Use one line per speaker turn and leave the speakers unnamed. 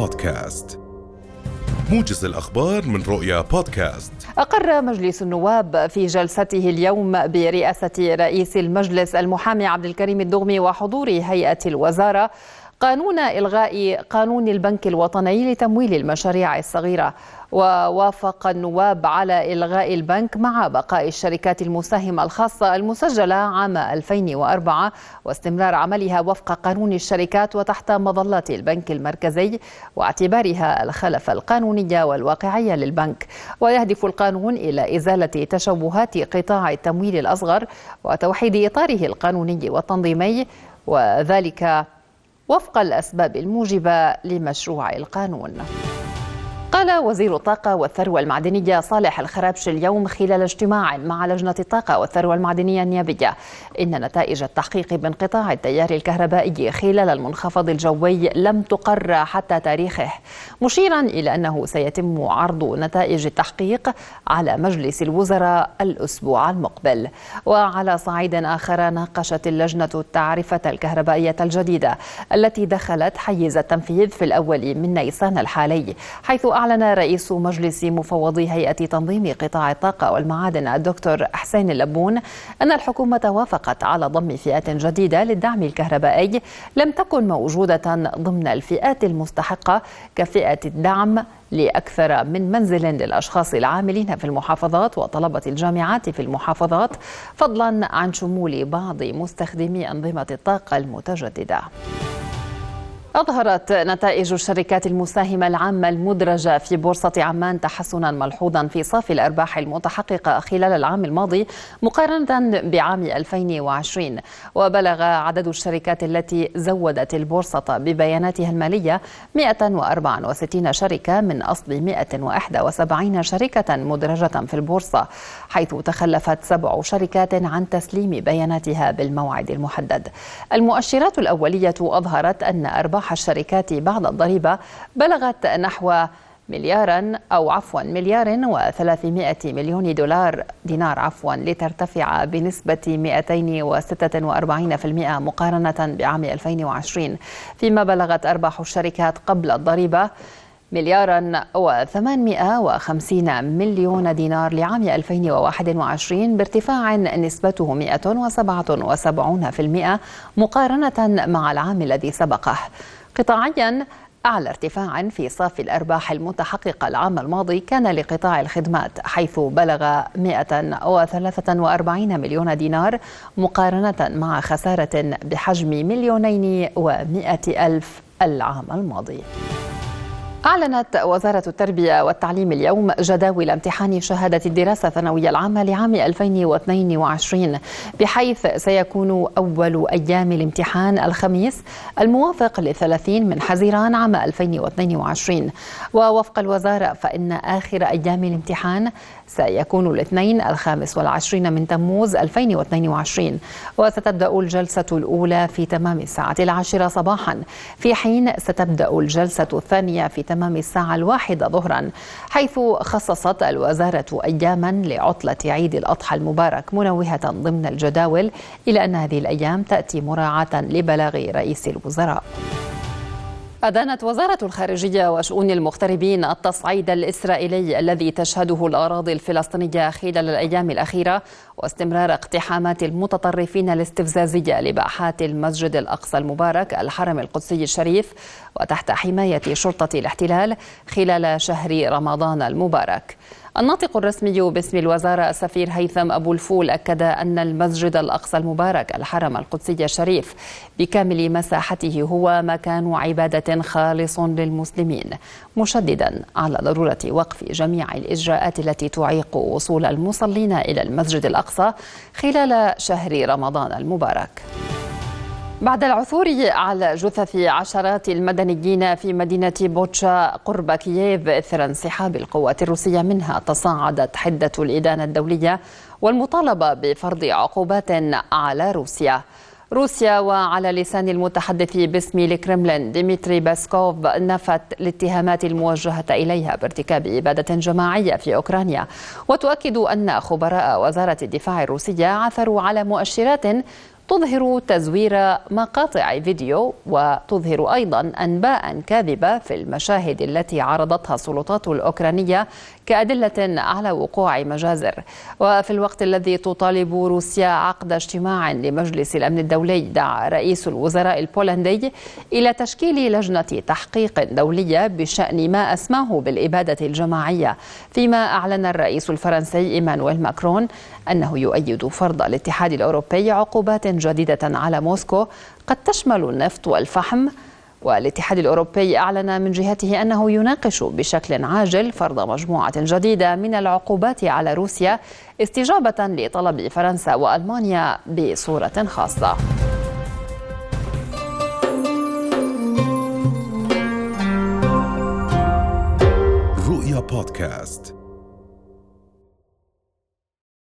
بودكاست. موجز الأخبار من رؤيا بودكاست.
أقر مجلس النواب في جلسته اليوم برئاسة رئيس المجلس المحامي عبد الكريم الدغمي وحضور هيئة الوزارة قانون إلغاء قانون البنك الوطني لتمويل المشاريع الصغيرة. ووافق النواب على إلغاء البنك مع بقاء الشركات المساهمة الخاصة المسجلة عام 2004 واستمرار عملها وفق قانون الشركات وتحت مظلة البنك المركزي واعتبارها الخلف القانونية والواقعية للبنك. ويهدف القانون إلى إزالة تشوهات قطاع التمويل الأصغر وتوحيد إطاره القانوني والتنظيمي. وذلك وفق الأسباب الموجبة لمشروع القانون. قال وزير الطاقة والثروة المعدنية صالح الخرابش اليوم خلال اجتماع مع لجنة الطاقة والثروة المعدنية النيابية. إن نتائج التحقيق بانقطاع التيار الكهربائي خلال المنخفض الجوي لم تقر حتى تاريخه مشيرا إلى أنه سيتم عرض نتائج التحقيق على مجلس الوزراء الأسبوع المقبل. وعلى صعيد آخر ناقشت اللجنة التعرفة الكهربائية الجديدة التي دخلت حيز التنفيذ في الأول من نيسان الحالي حيث أعلن رئيس مجلس مفوضي هيئة تنظيم قطاع الطاقة والمعادن الدكتور حسين اللبون أن الحكومة وافقت على ضم فئات جديدة للدعم الكهربائي لم تكن موجودة ضمن الفئات المستحقة كفئة الدعم لأكثر من منزل للأشخاص العاملين في المحافظات وطلبة الجامعات في المحافظات فضلا عن شمول بعض مستخدمي أنظمة الطاقة المتجددة. أظهرت نتائج الشركات المساهمة العامة المدرجة في بورصة عمان تحسنا ملحوظا في صافي الأرباح المتحققة خلال العام الماضي مقارنة بعام 2020 وبلغ عدد الشركات التي زودت البورصة ببياناتها المالية 164 شركة من أصل 171 شركة مدرجة في البورصة حيث تخلفت سبع شركات عن تسليم بياناتها بالموعد المحدد. المؤشرات الأولية أظهرت أن أرباح أرباح الشركات بعد الضريبة بلغت نحو مليارا أو عفوا مليار و300 مليون دولار دينار عفوا لترتفع بنسبة 246% مقارنة بعام 2020 فيما بلغت أرباح الشركات قبل الضريبة مليارا و850 مليون دينار لعام 2021 بارتفاع نسبته 177% مقارنة مع العام الذي سبقه. قطاعيا أعلى ارتفاع في صافي الأرباح المتحققة العام الماضي كان لقطاع الخدمات حيث بلغ 143 مليون دينار مقارنة مع خسارة بحجم مليونين ومائة ألف العام الماضي. أعلنت وزارة التربية والتعليم اليوم جداول امتحان شهادة الدراسة الثانوية العامة لعام 2022 بحيث سيكون أول أيام الامتحان الخميس الموافق لثلاثين من حزيران عام 2022 ووفق الوزارة فإن آخر أيام الامتحان سيكون الاثنين الخامس والعشرين من تموز 2022 وستبدأ الجلسة الأولى في تمام الساعة العاشرة صباحا في حين ستبدأ الجلسة الثانية في تمام الساعة الواحدة ظهرا حيث خصصت الوزارة أياما لعطلة عيد الأضحى المبارك منوهة ضمن الجداول إلى أن هذه الأيام تأتي مراعاة لبلاغ رئيس الوزراء. أدانت وزارة الخارجية وشؤون المغتربين التصعيد الإسرائيلي الذي تشهده الأراضي الفلسطينية خلال الأيام الأخيرة واستمرار اقتحامات المتطرفين الاستفزازية لباحات المسجد الأقصى المبارك الحرم القدسي الشريف وتحت حماية شرطة الاحتلال خلال شهر رمضان المبارك. الناطق الرسمي باسم الوزارة السفير هيثم أبو الفول أكد أن المسجد الأقصى المبارك الحرم القدسي الشريف بكامل مساحته هو مكان عبادة خالص للمسلمين مشددا على ضرورة وقف جميع الإجراءات التي تعيق وصول المصلين إلى المسجد الأقصى خلال شهر رمضان المبارك. بعد العثور على جثث عشرات المدنيين في مدينة بوتشا قرب كييف إثر انسحاب القوات الروسية منها تصاعدت حدة الإدانة الدولية والمطالبة بفرض عقوبات على روسيا. روسيا وعلى لسان المتحدث باسم الكرملين ديمتري باسكوف نفت الاتهامات الموجهة إليها بارتكاب إبادة جماعية في أوكرانيا. وتؤكد أن خبراء وزارة الدفاع الروسية عثروا على مؤشرات تظهر تزوير مقاطع فيديو وتظهر أيضا أنباء كاذبة في المشاهد التي عرضتها السلطات الأوكرانية كأدلة على وقوع مجازر. وفي الوقت الذي تطالب روسيا عقد اجتماع لمجلس الأمن الدولي دعا رئيس الوزراء البولندي إلى تشكيل لجنة تحقيق دولية بشأن ما أسماه بالإبادة الجماعية فيما أعلن الرئيس الفرنسي إيمانويل ماكرون أنه يؤيد فرض الاتحاد الأوروبي عقوبات جديدة على موسكو قد تشمل النفط والفحم. والاتحاد الأوروبي أعلن من جهته أنه يناقش بشكل عاجل فرض مجموعة جديدة من العقوبات على روسيا استجابة لطلب فرنسا وألمانيا بصورة خاصة.
رؤيا بودكاست.